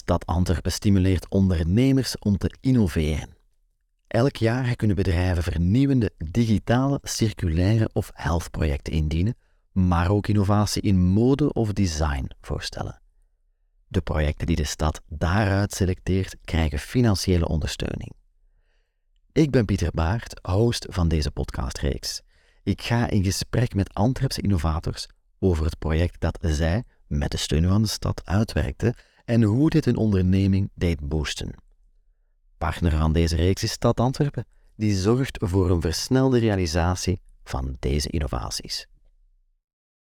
stad Antwerpen stimuleert ondernemers om te innoveren. Elk jaar kunnen bedrijven vernieuwende digitale, circulaire of health projecten indienen, maar ook innovatie in mode of design voorstellen. De projecten die de stad daaruit selecteert, krijgen financiële ondersteuning. Ik ben Pieter Baart, host van deze podcastreeks. Ik ga in gesprek met Antwerpse innovators over het project dat zij, met de steun van de stad, uitwerkten en hoe dit hun onderneming deed boosten. Partner van deze reeks is Stad Antwerpen, die zorgt voor een versnelde realisatie van deze innovaties.